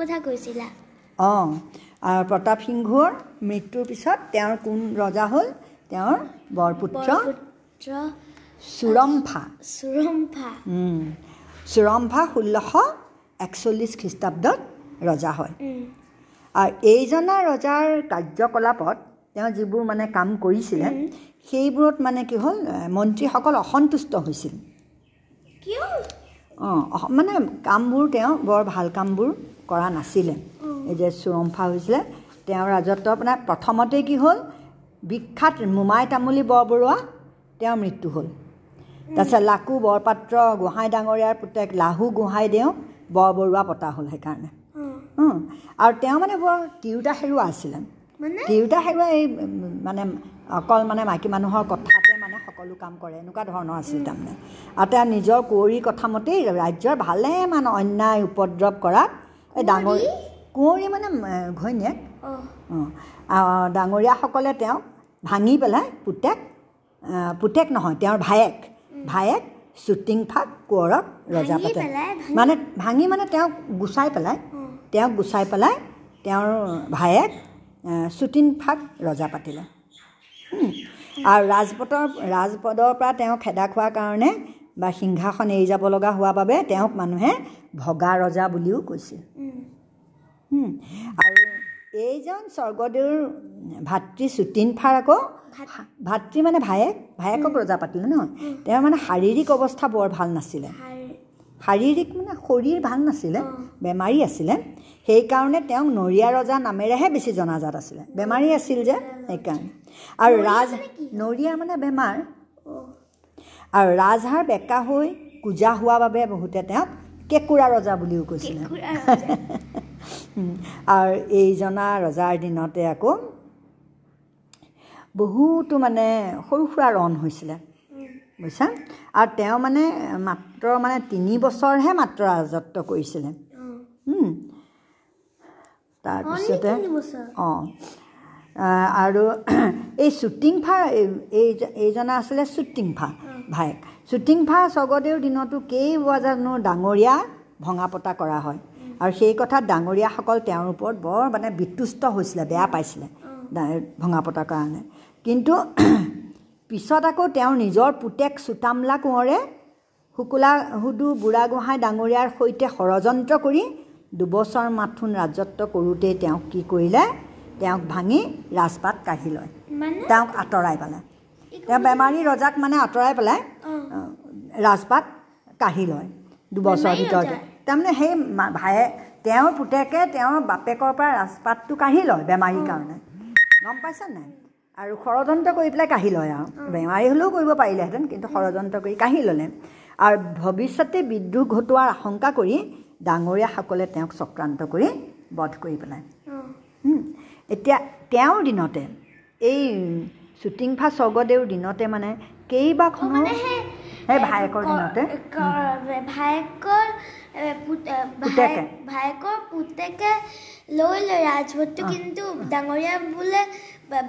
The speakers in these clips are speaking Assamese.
কথা কৈছিলা। অঁ আৰু প্ৰতাপ সিংহৰ মৃত্যুৰ পিছত তেওঁৰ কোন ৰজা হ'ল? তেওঁৰ বৰপুত্ৰ চুৰম্ফা চুৰম্ফা চুৰম্ফা ষোল্লশ একচল্লিছ খ্ৰীষ্টাব্দত ৰজা হয়। আৰু এইজনা ৰজাৰ কাৰ্যকলাপত তেওঁ যিবোৰ মানে কাম কৰিছিলে। সেইবোৰত মানে কি হ'ল মন্ত্ৰীসকল অসন্তুষ্ট হৈছিল। কিয়? অঁ মানে কামবোৰ তেওঁ বৰ ভাল কামবোৰ কৰা নাছিলে। এই যে চুৰম্ফা হৈছিলে। তেওঁৰ ৰাজত্ব মানে প্ৰথমতে কি হ'ল? বিখ্যাত মোমাই তামুলী বৰবৰুৱা তেওঁৰ মৃত্যু হ'ল। তাৰপিছত লাকু বৰপাত্ৰ গোহাঁই ডাঙৰীয়াৰ পুতেক লাহু গোহাঁই দেওঁ বৰবৰুৱা পতা হ'ল সেইকাৰণে। আৰু তেওঁ মানে বৰ তিৰোতা হেৰুৱা আছিলে। তিৰোতা হেৰুৱা এই মানে অকল মানে মাইকী মানুহৰ কথাতে মানে সকলো কাম কৰে এনেকুৱা ধৰণৰ আছিল তাৰমানে। আৰু তেওঁ নিজৰ কুঁৱৰীৰ কথা মতেই ৰাজ্যৰ ভালেমান অন্যায় উপদ্ৰৱ কৰাত এই ডাঙৰ কুঁৱৰী? মানে ঘৈণীয়েক। অঁ। ডাঙৰীয়াসকলে তেওঁক ভাঙি পেলাই পুতেক পুতেক নহয় তেওঁৰ ভায়েক ভায়েক শ্বুটিং ফাক কোঁৱৰক ৰজা পাতে। মানে ভাঙি মানে তেওঁক গুচাই পেলাই তেওঁক গুচাই পেলাই তেওঁৰ ভায়েক শ্বুটিং ফাক ৰজা পাতিলে। আৰু ৰাজপথৰ ৰাজপদৰ পৰা তেওঁ খেদা খোৱাৰ কাৰণে বা সিংহাসন এৰি যাব লগা হোৱাৰ বাবে তেওঁক মানুহে ভগা ৰজা বুলিও কৈছিল আৰু এইজন স্বৰ্গদেউৰ ভাতৃ চুটিনফাৰ আকৌ ভাত- মানে ভায়েক ভায়েকক ৰজা পাতিলে নহয় তেওঁৰ মানে শাৰীৰিক অৱস্থা বৰ ভাল নাছিলে। শাৰী- শাৰীৰিক মানে শৰীৰ ভাল নাছিলে। বেমাৰী আছিলে। সেইকাৰণে তেওঁক নৰিয়া ৰজা নামেৰেহে বেছি জনাজাত আছিলে। বেমাৰী আছিল যে সেইকাৰণে। আৰু ৰাজ নৰিয়া মানে বেমাৰ। আৰু ৰাজহাৰ বেকা হৈ কোজা হোৱা বাবে বহুতে তেওঁক কেঁকুৰা ৰজা বুলিও কৈছিলে। আৰু এইজনা ৰজাৰ দিনতে আকৌ বহুতো মানে সৰু সুৰা ৰণ হৈছিলে বুজিছা? আৰু তেওঁ মানে মাত্ৰ মানে তিনি বছৰহে মাত্ৰ ৰাজত্ব কৰিছিলে। তাৰপিছতে? অঁ। আৰু এই শ্বুটিংফা এই এইজনা আছিলে শ্বুটিংফা ভায়েক। শ্বুটিংফা স্বৰ্গদেউৰ দিনতো কেইবাজানো ডাঙৰীয়া ভঙা পতা কৰা হয়। আৰু সেই কথাত ডাঙৰীয়াসকল তেওঁৰ ওপৰত বৰ মানে বিতুষ্ট হৈছিলে বেয়া পাইছিলে ভঙা পতাৰ কাৰণে। কিন্তু পিছত আকৌ তেওঁৰ নিজৰ পুতেক চুতামলা কোঁৱৰে শুকুলা হুদু বুঢ়াগোহাঁই ডাঙৰীয়াৰ সৈতে ষড়যন্ত্ৰ কৰি দুবছৰ মাথোন ৰাজত্ব কৰোঁতেই তেওঁক কি কৰিলে? তেওঁক ভাঙি ৰাজপাত কাঢ়ি লয়। তেওঁক আঁতৰাই পেলাই তেওঁ বেমাৰী ৰজাক মানে আঁতৰাই পেলাই ৰাজপাত কাঢ়ি লয় দুবছৰ বেমাৰী ভিতৰতে? তাৰমানে সেই ভায়ে তেওঁৰ পুতেকে তেওঁৰ বাপেকৰ পৰা ৰাজপাতটো কাঢ়ি লয় বেমাৰীৰ কাৰণে। গম পাইছা নাই? আৰু ষড়যন্ত্ৰ কৰি পেলাই কাঢ়ি লয় আৰু। বেমাৰী হ'লেও কৰিব পাৰিলেহেঁতেন কিন্তু ষড়যন্ত্ৰ কৰি কাঢ়ি ল'লে। আৰু ভৱিষ্যতে বিদ্ৰোহ ঘটোৱাৰ আশংকা কৰি ডাঙৰীয়াসকলে তেওঁক চক্ৰান্ত কৰি বধ কৰি পেলায়। এতিয়া তেওঁৰ দিনতে এই শ্বুটিংফা স্বৰ্গদেউৰ দিনতে মানে কেইবাখনো সেই ভায়েকৰ দিনতে। ভায়েকৰ পুতেকে। ভায়েক- ভায়েকৰ পুতেকে লৈ লয় ৰাজভোটটো কিন্তু ডাঙৰীয়া বোলে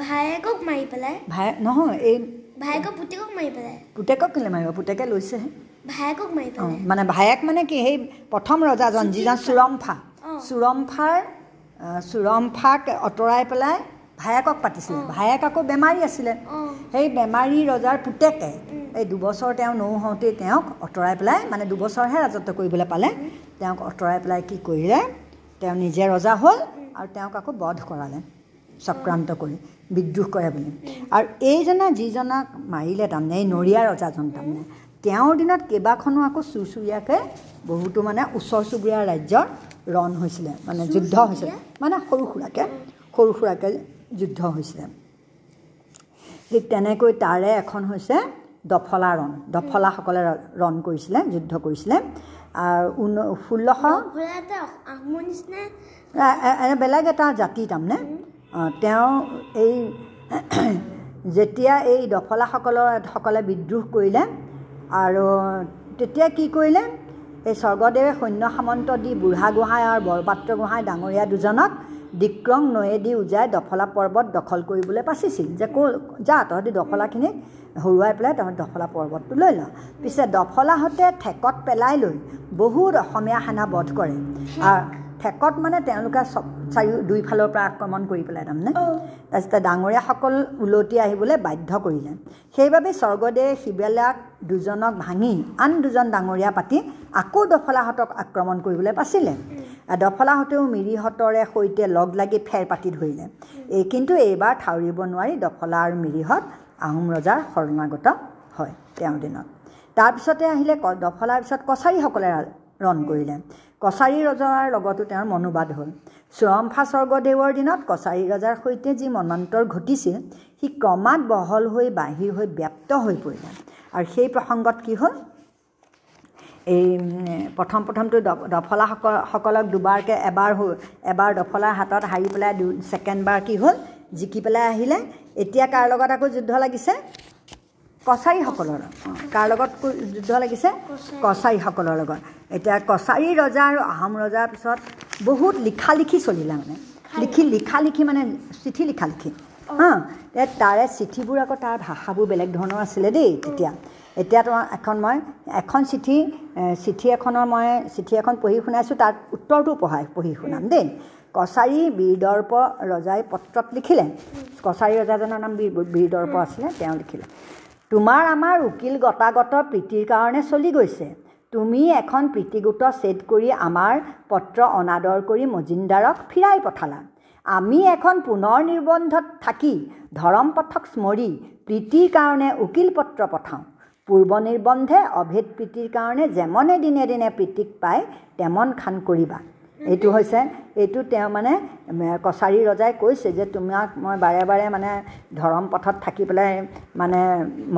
ভায়েকক মাৰি পেলাই। নহয় এই ভায়েকৰ পুতেকক মাৰি পেলাই। পুতেকক কেলৈ মাৰিব? পুতেকে লৈছেহে। ভায়েকক মাৰি পেলাই। মানে ভায়েক মানে কি সেই প্ৰথম ৰজাজন যিজন চুৰম্ফা। চুৰম্ফাৰ চুৰম্ফাক আঁতৰাই পেলাই ভায়েকক পাতিছিলে। ভায়েক আকৌ বেমাৰী আছিলে। সেই বেমাৰী ৰজাৰ পুতেকে এই দুবছৰ তেওঁ নৌ হওঁতেই তেওঁক আঁতৰাই পেলাই মানে দুবছৰহে ৰাজত্ব কৰিবলৈ পালে। তেওঁক আঁতৰাই পেলাই কি কৰিলে? তেওঁ নিজে ৰজা হ'ল আৰু তেওঁক আকৌ বধ কৰালে চক্ৰান্ত কৰি বিদ্ৰোহ কৰে বুলি। আৰু এইজনা যিজনাক মাৰিলে তাৰমানে এই নৰিয়া ৰজাজন তাৰমানে তেওঁৰ দিনত কেইবাখনো আকৌ চুৰচুৰীয়াকৈ বহুতো মানে ওচৰ চুবুৰীয়া ৰাজ্যৰ ৰণ হৈছিলে মানে যুদ্ধ হৈছিলে মানে সৰু সুৰাকৈ সৰু সুৰাকৈ যুদ্ধ হৈছিলে। ঠিক তেনেকৈ তাৰে এখন হৈছে দফলা ৰণ দফলাসকলে ৰণ কৰিছিলে যুদ্ধ কৰিছিলে। আৰু ঊন ষোল্লশ বেলেগ এটা জাতি তাৰমানে। তেওঁ এই যেতিয়া এই দফলাসকলৰ সকলে বিদ্ৰোহ কৰিলে আৰু তেতিয়া কি কৰিলে? এই স্বৰ্গদেৱে সৈন্য সামন্ত দি বুঢ়াগোহাঁই আৰু বৰপাত্ৰ গোহাঁই ডাঙৰীয়া দুজনক দিক্ৰং নৈয়েদি উজাই দফলা পৰ্বত দখল কৰিবলৈ বাচিছিল। যে ক যা তহঁতি দফলাখিনিক হৰুৱাই পেলাই তহঁতি দফলা পৰ্বতটো লৈ ল। পিছে দফলাহঁতে ঠেকত পেলাই লৈ বহুত অসমীয়া সেনা বধ কৰে। আৰু ঠেকত মানে তেওঁলোকে চব চাৰিও দুইফালৰ পৰা আক্ৰমণ কৰি পেলাই তাৰমানে। তাৰপিছতে ডাঙৰীয়াসকল ওলটি আহিবলৈ বাধ্য কৰিলে। সেইবাবে স্বৰ্গদেৱে শিবেলাক দুজনক ভাঙি আন দুজন ডাঙৰীয়া পাতি আকৌ দফলাহঁতক আক্ৰমণ কৰিবলৈ বাচিলে। দফলাহঁতেও মিৰিহঁতৰে সৈতে লগ লাগি ফেৰ পাতি ধৰিলে। এই কিন্তু এইবাৰ ঠাউৰিব নোৱাৰি দফলা আৰু মিৰিহঁত আহোম ৰজাৰ শৰণাগত হয় তেওঁৰ দিনত। তাৰপিছতে আহিলে দফলাৰ পিছত কছাৰীসকলে ৰণ কৰিলে। কছাৰী ৰজাৰ লগতো তেওঁৰ মনোবাদ হ'ল। চুৰম্ফা স্বৰ্গদেৱৰ দিনত কছাৰী ৰজাৰ সৈতে যি মনান্তৰ ঘটিছিল সি ক্ৰমাৎ বহল হৈ বাহিৰ হৈ ব্যাপ্ত হৈ পৰিলে। আৰু সেই প্ৰসংগত কি হ'ল? এই প্ৰথম প্ৰথমটো দ দফলাসকল সকলক দুবাৰকৈ এবাৰ এবাৰ দফলাৰ হাতত হাৰি পেলাই দু কি হ'ল? জিকি পেলাই আহিলে। এতিয়া কাৰ লগত আকৌ যুদ্ধ লাগিছে? কছাৰীসকলৰ কাৰ লগত যুদ্ধ লাগিছে? কছাৰীসকলৰ লগত। এতিয়া কছাৰী ৰজা আৰু আহোম ৰজাৰ পিছত বহুত লিখা লিখি চলিলে মানে। লিখি লিখা লিখি মানে চিঠি লিখা লিখি হাঁ তাৰে চিঠিবোৰ আকৌ তাৰ ভাষাবোৰ বেলেগ ধৰণৰ আছিলে দেই তেতিয়া। এতিয়া তোমাৰ এখন মই এখন চিঠি চিঠি এখনৰ মই চিঠি এখন পঢ়ি শুনাইছোঁ তাৰ উত্তৰটো পঢ়াই পঢ়ি শুনাম দেই। কছাৰী বীৰদৰ্প ৰজাই পত্ৰত লিখিলে। কছাৰী ৰজাজনৰ নাম বীৰ বীৰদৰ্প আছিলে তেওঁ লিখিলে। তোমাৰ আমাৰ উকিল গতাগত প্ৰীতিৰ কাৰণে চলি গৈছে। তুমি এখন প্ৰীতিগোট ছেট কৰি আমাৰ পত্ৰ অনাদৰ কৰি মজিন্দাৰক ফিৰাই পঠালা। আমি এখন পুনৰ নিৰ্বন্ধত থাকি ধৰম পথক স্মৰি প্ৰীতিৰ কাৰণে উকিল পত্ৰ পঠাওঁ। পূৰ্ব নিৰ্বন্ধে অভেদ প্ৰীতিৰ কাৰণে যেমনে দিনে দিনে প্ৰীতিক পায় তেমন খান কৰিবা। এইটো হৈছে এইটো তেওঁ মানে কছাৰী ৰজাই কৈছে যে তোমাক মই বাৰে বাৰে মানে ধৰম পথত থাকি পেলাই মানে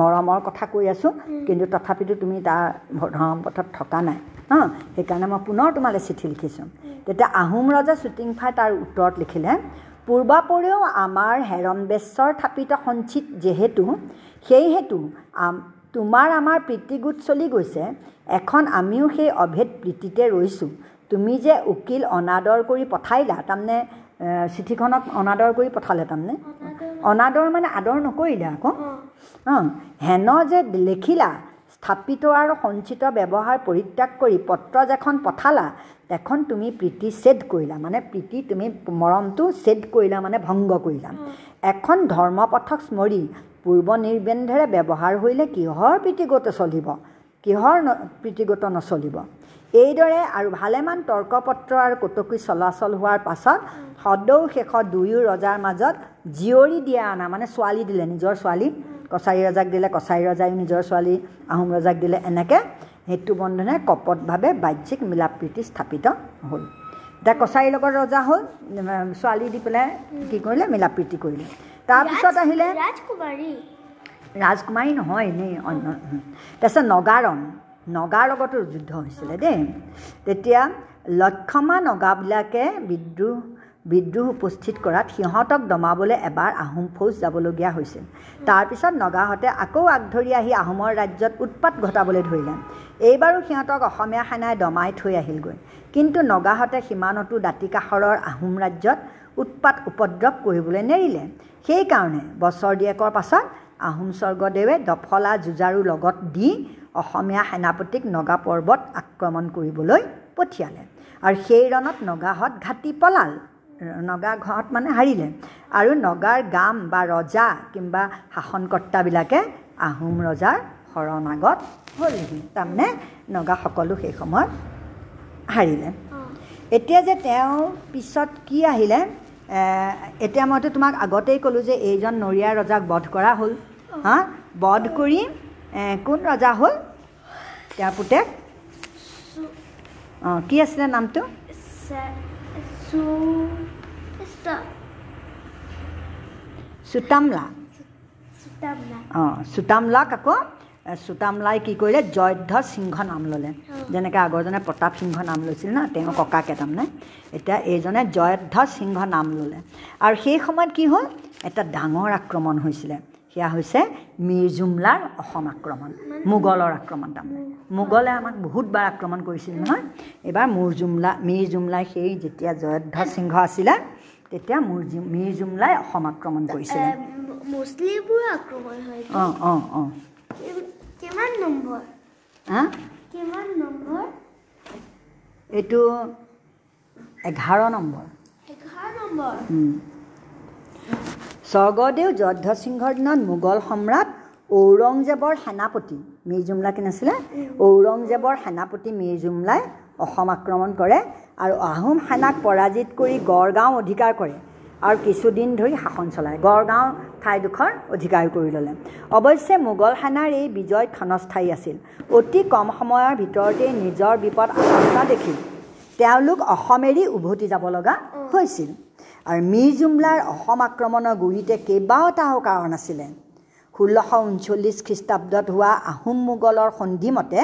মৰমৰ কথা কৈ আছোঁ কিন্তু তথাপিতো তুমি তাৰ ধৰম পথত থকা নাই হাঁ? সেইকাৰণে মই পুনৰ তোমালৈ চিঠি লিখিছোঁ। তেতিয়া আহোম ৰজা শ্বুটিংফাই তাৰ উত্তৰত লিখিলে পূৰ্বাপৰেও আমাৰ হেৰম্বেশ্বৰ থাপিত সঞ্চিত যিহেতু সেইহেতু তোমাৰ আমাৰ প্ৰীতিগোট চলি গৈছে এখন আমিও সেই অভেদ প্ৰীতিতে ৰৈছোঁ। তুমি যে উকিল অনাদৰ কৰি পঠাইলা তাৰমানে চিঠিখনক অনাদৰ কৰি পঠালে তাৰমানে? অনাদৰ? মানে আদৰ নকৰিলে আকৌ? অঁ। হেন যে লিখিলা স্থাপিত আৰু সঞ্চিত ব্যৱহাৰ পৰিত্যাগ কৰি পত্ৰ যেখন পঠালা তেখন তুমি প্ৰীতি ছেদ কৰিলা মানে প্ৰীতি তুমি মৰমটো ছেদ কৰিলা মানে ভংগ কৰিলা। এখন ধৰ্মপথক স্মৰি পূৰ্ব নিৰ্বন্ধেৰে ব্যৱহাৰ কৰিলে কিহৰ প্ৰীতিগত চলিব? কিহৰ ন প্ৰীতিগত নচলিব? এইদৰে আৰু ভালেমান তৰ্ক পত্ৰ আৰু কটকী চলাচল হোৱাৰ পাছত সদৌ শেষত দুয়ো ৰজাৰ মাজত জীয়ৰী দিয়া অনা মানে ছোৱালী দিলে নিজৰ ছোৱালী কছাৰী ৰজাক দিলে কছাৰী ৰজাই নিজৰ ছোৱালী আহোম ৰজাক দিলে এনেকৈ সেইটো বন্ধনে কপটভাৱে বাহ্যিক মিলা প্ৰীতি স্থাপিত হ'ল। এতিয়া কছাৰীৰ লগত ৰজা হ'ল ছোৱালী দি পেলাই কি কৰিলে? মিলা প্ৰীতি কৰিলে। তাৰপিছত আহিলে ৰাজকুমাৰী। ৰাজকুমাৰী নহয় এনেই অন্য। তাৰপিছত নগাৰণ। নগাৰ লগতো যুদ্ধ হৈছিলে দেই। তেতিয়া লক্ষমা নগাবিলাকে বিদ্ৰোহ বিদ্ৰোহ উপস্থিত কৰাত সিহঁতক দমাবলৈ এবাৰ আহোম ফৌজ যাবলগীয়া হৈছিল। তাৰপিছত নগাহঁতে আকৌ আগধৰি আহি আহোমৰ ৰাজ্যত উৎপাত ঘটাবলৈ ধৰিলে। এইবাৰো সিহঁতক অসমীয়া সেনাই দমাই থৈ আহিলগৈ। কিন্তু নগাহঁতে সীমানতো দাঁতিকাষৰৰ আহোম ৰাজ্যত উৎপাত উপদ্ৰৱ কৰিবলৈ নেৰিলে। সেইকাৰণে বছৰ দিয়েকৰ পাছত আহোম স্বৰ্গদেৱে দফলা যুঁজাৰু লগত দি অসমীয়া সেনাপতিক নগা পৰ্বত আক্ৰমণ কৰিবলৈ পঠিয়ালে। আৰু সেই ৰণত নগাহঁত ঘাটি পলাল। নগা ঘৰত মানে হাৰিলে। আৰু নগাৰ গাম বা ৰজা কিম্বা শাসনকৰ্তাবিলাকে আহোম ৰজাৰ শৰণাগত হ'লহি। তাৰমানে নগা সকলো সেই সময়ত হাৰিলে। এতিয়া যে তেওঁ পিছত কি আহিলে এতিয়া মইতো তোমাক আগতেই ক'লোঁ যে এইজন নৰিয়া ৰজাক বধ কৰা হ'ল। হা? বধ কৰি কোন ৰজা হ'ল? তেওঁৰ পুতেক অঁ কি আছিলে নামটো? চুতামলা অঁ চুতামলাক আকৌ চুতামলাই কি কৰিলে? জয়ধ্বজ সিংহ নাম ল'লে। যেনেকৈ আগৰজনে প্ৰতাপ সিংহ নাম লৈছিল ন তেওঁ ককাকে তাৰমানে। এতিয়া এইজনে জয়ধ্বজ সিংহ নাম ল'লে। আৰু সেই সময়ত কি হ'ল? এটা ডাঙৰ আক্ৰমণ হৈছিলে। সেয়া হৈছে মীৰ জুমলাৰ অসম আক্ৰমণ মোগলৰ আক্ৰমণ তাৰমানে। মোগলে আমাক বহুতবাৰ আক্ৰমণ কৰিছিল নহয়। এইবাৰ মোৰ জুমলা মীৰ জুমলাই সেই যেতিয়া জয়ধ্বজ সিংহ আছিলে তেতিয়া মোৰ মিৰ জুমলাই অসম আক্ৰমণ কৰিছিলে। অঁ অঁ অঁ। কি- কিমান নম্বৰ? হা? কিমান নম্বৰ? এইটো এঘাৰ নম্বৰ। এঘাৰ নম্বৰ। উম। স্বৰ্গদেউ যদ্ধ সিংহৰ দিনত মোগল সম্ৰাট ঔৰংজেবৰ সেনাপতি মীৰ জুমলা কি নাছিলে ঔৰংজেবৰ সেনাপতি মীৰ জুমলাই অসম আক্ৰমণ কৰে আৰু আহোম সেনাক পৰাজিত কৰি গড়গাঁও অধিকাৰ কৰে আৰু কিছুদিন ধৰি শাসন চলায়। গড়গাঁও ঠাইডোখৰ অধিকাৰ কৰি ল'লে। অৱশ্যে মোগল সেনাৰ এই বিজয় ক্ষণস্থায়ী আছিল। অতি কম সময়ৰ ভিতৰতেই নিজৰ বিপদ আশংকা দেখি তেওঁলোক অসম এৰি উভতি যাব লগা হৈছিল। আৰু মীৰ জুমলাৰ অসম আক্ৰমণৰ গুৰিতে কেইবাটাও কাৰণ আছিলে। ষোল্লশ ঊনচল্লিছ খ্ৰীষ্টাব্দত হোৱা আহোম মোগলৰ সন্ধিমতে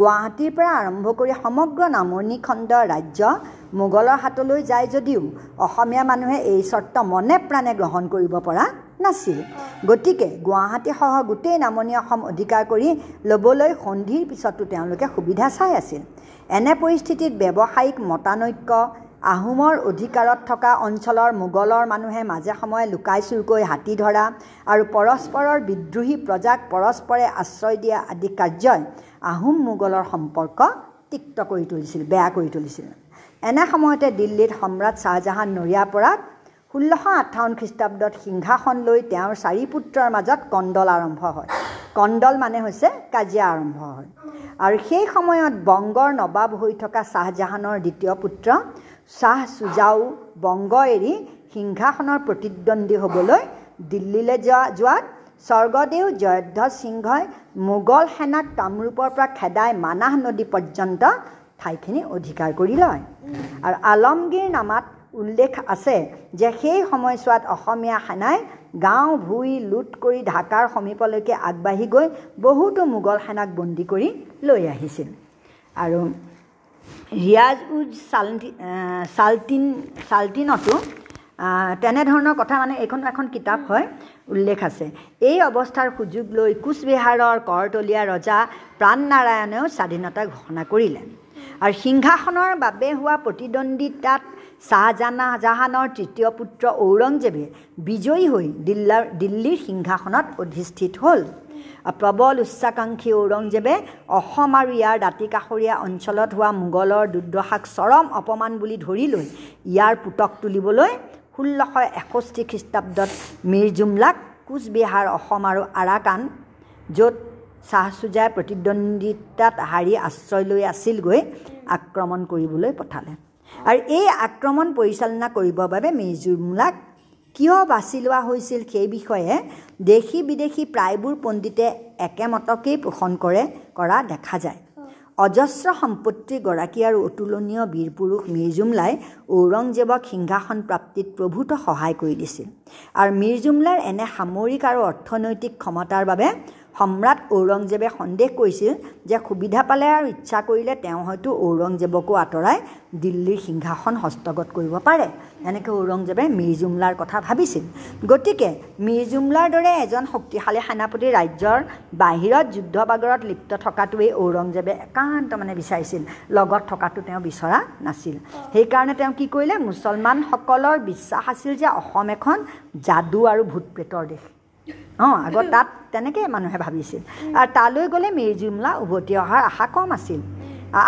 গুৱাহাটীৰ পৰা আৰম্ভ কৰি সমগ্ৰ নামনি খণ্ডৰ ৰাজ্য মোগলৰ হাতলৈ যায় যদিও অসমীয়া মানুহে এই চৰ্ত মনে প্ৰাণে গ্ৰহণ কৰিব পৰা নাছিল। গতিকে গুৱাহাটীসহ গোটেই নামনি অসম অধিকাৰ কৰি ল'বলৈ সন্ধিৰ পিছতো তেওঁলোকে সুবিধা চাই আছিল। এনে পৰিস্থিতিত ব্যৱসায়িক মতানৈক্য আহোমৰ অধিকাৰত থকা অঞ্চলৰ মোগলৰ মানুহে মাজে সময়ে লুকাই চুৰকৈ হাতী ধৰা আৰু পৰস্পৰৰ বিদ্ৰোহী প্ৰজাক পৰস্পৰে আশ্ৰয় দিয়া আদি কাৰ্যই আহোম মোগলৰ সম্পৰ্ক তিক্ত কৰি তুলিছিল বেয়া কৰি তুলিছিল। এনে সময়তে দিল্লীত সম্ৰাট শ্বাহজাহান নৰিয়া পৰাত ষোল্লশ আঠাৱন্ন খ্ৰীষ্টাব্দত সিংহাসন লৈ তেওঁৰ চাৰি পুত্ৰৰ মাজত কণ্ডল আৰম্ভ হয়। কণ্ডল মানে হৈছে কাজিয়া আৰম্ভ হয়। আৰু সেই সময়ত বংগৰ নবাব হৈ থকা শ্বাহজাহানৰ দ্বিতীয় পুত্ৰ শ্বাহ চুজাও বংগ এৰি সিংহাসনৰ প্ৰতিদ্বন্দ্বী হ'বলৈ দিল্লীলৈ যোৱা যোৱাত স্বৰ্গদেউ জয়ধ্বজ সিংহই মোগল সেনাক কামৰূপৰ পৰা খেদাই মানাহ নদী পৰ্যন্ত ঠাইখিনি অধিকাৰ কৰি লয়। আৰু আলমগীৰ নামাত উল্লেখ আছে যে সেই সময়ছোৱাত অসমীয়া সেনাই গাঁও ভুই লুট কৰি ঢাকাৰ সমীপলৈকে আগবাঢ়ি গৈ বহুতো মোগল সেনাক বন্দী কৰি লৈ আহিছিল। আৰু ৰিয়াজ উজ চালটি চালটিন চালটিনতো তেনেধৰণৰ কথা মানে এইখন এখন কিতাপ হয় উল্লেখ আছে। এই অৱস্থাৰ সুযোগ লৈ কোচবিহাৰৰ কৰতলীয়া ৰজা প্ৰাণনাৰায়ণেও স্বাধীনতা ঘোষণা কৰিলে। আৰু সিংহাসনৰ বাবে হোৱা প্ৰতিদ্বন্দ্বিতাত শ্বাহজাহান জাহানৰ তৃতীয় পুত্ৰ ঔৰংজেবে বিজয়ী হৈ দিল্লাৰ দিল্লীৰ সিংহাসনত অধিষ্ঠিত হ'ল। প্ৰবল উচ্চাকাংক্ষী ঔৰংজেবে অসম আৰু ইয়াৰ দাঁতিকাষৰীয়া অঞ্চলত হোৱা মোগলৰ দুৰ্দশাক চৰম অপমান বুলি ধৰি লৈ ইয়াৰ পুতক তুলিবলৈ ষোল্লশ এষষ্ঠি খ্ৰীষ্টাব্দত মীৰ জুমলাক কোচবিহাৰ অসম আৰু আৰাকান য'ত শ্বাহ চুজাই প্ৰতিদ্বন্দ্বিতাত হাৰি আশ্ৰয় লৈ আছিলগৈ আক্ৰমণ কৰিবলৈ পঠালে। আৰু এই আক্ৰমণ পৰিচালনা কৰিবৰ বাবে মীৰ জুমলাক কিয় বাছি লোৱা হৈছিল সেই বিষয়ে দেশী বিদেশী প্ৰায়বোৰ পণ্ডিতে একেমতকেই পোষণ কৰে কৰা দেখা যায়। অজস্ৰ সম্পত্তিৰ গৰাকী আৰু অতুলনীয় বীৰ পুৰুষ মীৰ জুমলাই ঔৰংজেবক সিংহাসন প্ৰাপ্তিত প্ৰভূত সহায় কৰি দিছিল। আৰু মীৰ জুমলাৰ এনে সামৰিক আৰু অৰ্থনৈতিক ক্ষমতাৰ বাবে সম্ৰাট ঔৰংজেবে সন্দেহ কৰিছিল যে সুবিধা পালে আৰু ইচ্ছা কৰিলে তেওঁ হয়তো ঔৰংজেবকো আঁতৰাই দিল্লীৰ সিংহাসন হস্তগত কৰিব পাৰে। এনেকৈ ঔৰংজেবে মীৰ জুমলাৰ কথা ভাবিছিল। গতিকে মীৰ জুমলাৰ দৰে এজন শক্তিশালী সেনাপতি ৰাজ্যৰ বাহিৰত যুদ্ধ বাগৰত লিপ্ত থকাটোৱেই ঔৰংজেবে একান্ত মানে বিচাৰিছিল। লগত থকাটো তেওঁ বিচৰা নাছিল। সেইকাৰণে তেওঁ কি কৰিলে? মুছলমানসকলৰ বিশ্বাস আছিল যে অসম এখন যাদু আৰু ভূত প্ৰেতৰ দেশ। অঁ আগত তাত তেনেকৈ মানুহে ভাবিছিল। আৰু তালৈ গ'লে মীৰ জুমলা উভতি অহাৰ আশা কম আছিল।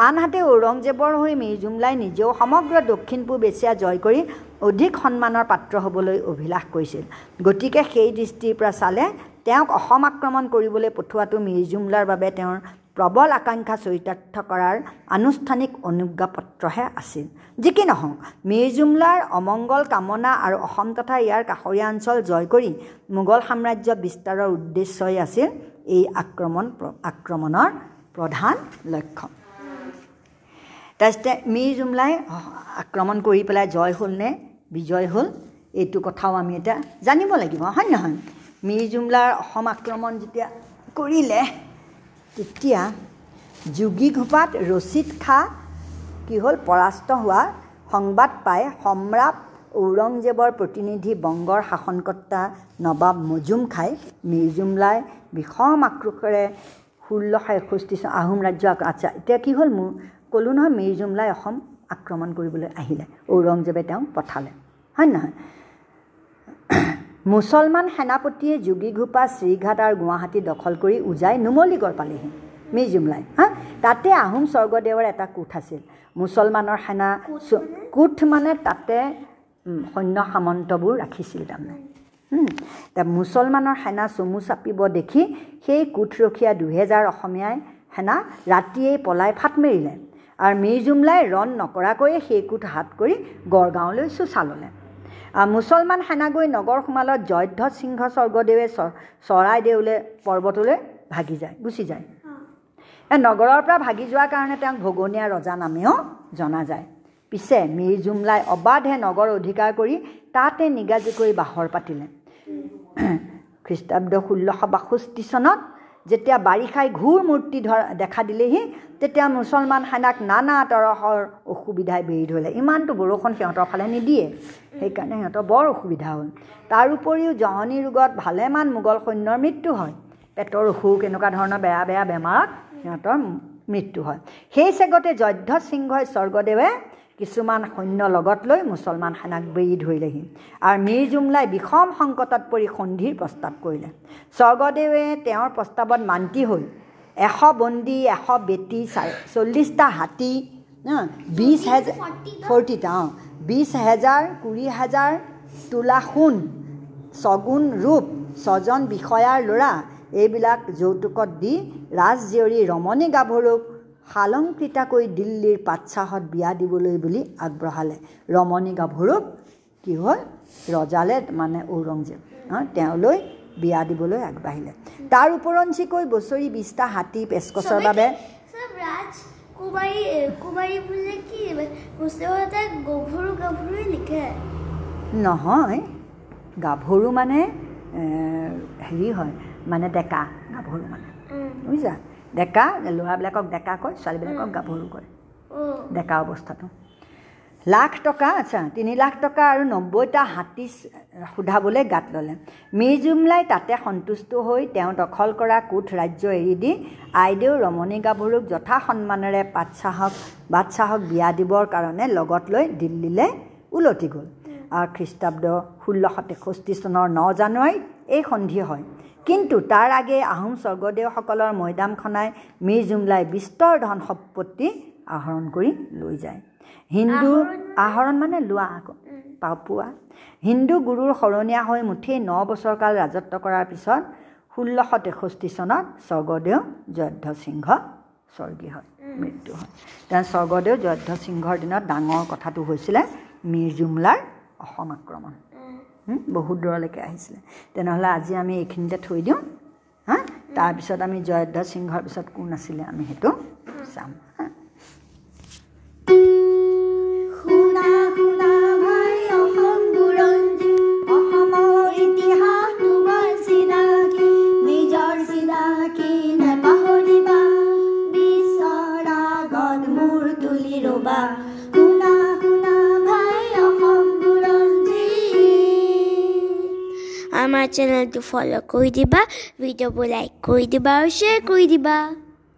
আনহাতে ঔৰংজেবৰ হৈ মীৰ জুমলাই নিজেও সমগ্ৰ দক্ষিণ পূব এছিয়া জয় কৰি অধিক সন্মানৰ পাত্ৰ হ'বলৈ অভিলাষ কৰিছিল। গতিকে সেই দৃষ্টিৰ পৰা চালে তেওঁক অসম আক্ৰমণ কৰিবলৈ পঠোৱাটো মীৰ জুমলাৰ বাবে তেওঁৰ প্ৰবল আকাংক্ষা চৰিতাৰ্থ কৰাৰ আনুষ্ঠানিক অনুজ্ঞাপত্ৰহে আছিল। যি কি নহওক মীৰ জুমলাৰ অমংগল কামনা আৰু অসম তথা ইয়াৰ কাষৰীয়া অঞ্চল জয় কৰি মোগল সাম্ৰাজ্য বিস্তাৰৰ উদ্দেশ্যই আছিল এই আক্ৰমণ আক্ৰমণৰ প্ৰধান লক্ষ্য। তাৰপিছতে মীৰ জুমলাই আক্ৰমণ কৰি পেলাই জয় হ'লনে বিজয় হ'ল এইটো কথাও আমি এতিয়া জানিব লাগিব হয় নহয়? মীৰ জুমলাৰ অসম আক্ৰমণ যেতিয়া কৰিলে তেতিয়া যোগী ঘোপাত ৰচিদ খা কি হ'ল পৰাস্ত হোৱাৰ সংবাদ পাই সম্ৰাট ঔৰংজেবৰ প্ৰতিনিধি বংগৰ শাসনকৰ্তা নবাব মজুম খাই মীৰ জুমলাই বিষম আক্ৰোশেৰে ষোল্লশ এষষ্ঠি চন আহোম ৰাজ্য আচ্ছা এতিয়া কি হ'ল মোৰ? ক'লোঁ নহয় মীৰ জুমলাই অসম আক্ৰমণ কৰিবলৈ আহিলে ঔৰংজেবে তেওঁক পঠালে হয় নহয়? মুছলমান সেনাপতিয়ে যোগীঘোপা শ্ৰীঘাট আৰু গুৱাহাটী দখল কৰি উজাই নুমলীগড় পালেহি। মিজুমলাই হা? তাতে আহোম স্বৰ্গদেৱৰ এটা কোঠ আছিল। মুছলমানৰ সেনা কোঠ মানে? তাতে সৈন্য সামন্তবোৰ ৰাখিছিল তাৰমানে। মুছলমানৰ সেনা চমু চাপিব দেখি সেই কোঠৰখীয়া দুহেজাৰ অসমীয়াই সেনা ৰাতিয়েই পলাই ফাট মেৰিলে। আৰু মিৰ্জুমলাই ৰণ নকৰাকৈয়ে সেই কোঠ হাত কৰি গড়গাঁৱলৈ চোচা ল'লে মুছলমান সেনা গৈ নগৰ সোমালত জয়ধ্বজ সিংহ স্বৰ্গদেৱে চৰাইদেউলৈ পৰ্বতলৈ ভাগি যায় গুচি যায়। নগৰৰ পৰা ভাগি যোৱাৰ কাৰণে তেওঁক ভগনীয়া ৰজা নামেও জনা যায়। পিছে মিৰ্জুমলাই অবাধে নগৰ অধিকাৰ কৰি তাতে নিগাজী কৰি বাহৰ পাতিলে। খ্ৰীষ্টাব্দ ষোল্লশ বাষষ্ঠি চনত যেতিয়া বাৰিষাই ঘূৰ মূৰ্তি ধৰা দেখা দিলেহি তেতিয়া মুছলমান সেনাক নানা তৰহৰ অসুবিধাই বেৰি ধৰিলে। ইমানটো বৰষুণ সিহঁতৰ ফালে নিদিয়ে। সেইকাৰণে সিহঁতৰ বৰ অসুবিধা হ'ল। তাৰ উপৰিও জহনী ৰোগত ভালেমান মোগল সৈন্যৰ মৃত্যু হয়। পেটৰ অসুখ এনেকুৱা ধৰণৰ বেয়া বেয়া বেমাৰত সিহঁতৰ মৃত্যু হয়। সেই চেগতে জধ্য সিংহই স্বৰ্গদেৱে কিছুমান সৈন্য লগত লৈ মুছলমান সেনাক বেৰি ধৰিলেহি। আৰু মিৰ জুমলাই বিষম সংকটত পৰি সন্ধিৰ প্ৰস্তাৱ কৰিলে। স্বৰ্গদেৱে তেওঁৰ প্ৰস্তাৱত মান্তি হৈ এশ বন্দী এশ বেটী চল্লিছটা হাতী বিছ হেজাৰ ফৰ্টিটা অঁ বিছ হেজাৰ কুৰি হাজাৰ তোলা সোণ ছগুণ ৰূপ ছজন বিষয়াৰ ল'ৰা এইবিলাক যৌতুকত দি ৰাজজীয়ৰী ৰমণী গাভৰুক শালংকৃতাকৈ দিল্লীৰ পাতচাহত বিয়া দিবলৈ বুলি আগবঢ়ালে। ৰমণী গাভৰুক কি হ'ল? ৰজালে মানে ঔৰংজেব তেওঁলৈ বিয়া দিবলৈ আগবাঢ়িলে। তাৰ ওপৰঞ্চিকৈ বছৰি বিছটা হাতী পেচকচৰ বাবে নহয় গাভৰু মানে হেৰি হয় মানে ডেকা গাভৰু মানে। বুজিছা? ডেকা ল'ৰাবিলাকক ডেকা কয় ছোৱালীবিলাকক গাভৰু কয়। ডেকা অৱস্থাটো। লাখ টকা আচ্ছা তিনি লাখ টকা আৰু নব্বৈটা হাতী সোধাবলৈ গাত ল'লে। মিৰ্জুমলাই তাতে সন্তুষ্ট হৈ তেওঁ দখল কৰা কোঠ ৰাজ্য এৰি দি আইদেউ ৰমণী গাভৰুক যথা সন্মানেৰে পাতচাহক বাটচাহক বিয়া দিবৰ কাৰণে লগত লৈ দিল্লীলৈ ওলটি গ'ল। আৰু খ্ৰীষ্টাব্দ ষোল্লশ তেষষ্ঠি চনৰ ন জানুৱাৰীত এই সন্ধি হয়। কিন্তু তাৰ আগেয়ে আহোম স্বৰ্গদেউসকলৰ মৈদামখনাই মিৰ জুমলাই বিস্তৰ ধন সম্পত্তি আহৰণ কৰি লৈ যায়। হিন্দু আহৰণ মানে লোৱা আকৌ পোৱা। হিন্দু গুৰুৰ শৰণীয়া হৈ মুঠেই ন বছৰ কাল ৰাজত্ব কৰাৰ পিছত ষোল্লশ তেষষ্ঠি চনত স্বৰ্গদেউ জয়ধ্য সিংহ স্বৰ্গী হয় মৃত্যু হয়। তেওঁ স্বৰ্গদেউ জয়ধ্য সিংহৰ দিনত ডাঙৰ কথাটো হৈছিলে মিৰ জুমলাৰ অসম আক্ৰমণ বহুত দূৰলৈকে আহিছিলে। তেনেহ'লে আজি আমি এইখিনিতে থৈ দিওঁ হা? তাৰপিছত আমি জয়ধ্য সিংহৰ পিছত কোন আছিলে আমি সেইটো চাম। হা আমাৰ চেনেলটো ফ'ল' কৰি দিবা ভিডিঅ'বোৰ লাইক কৰি দিবা আৰু শ্বেয়াৰ কৰি দিবা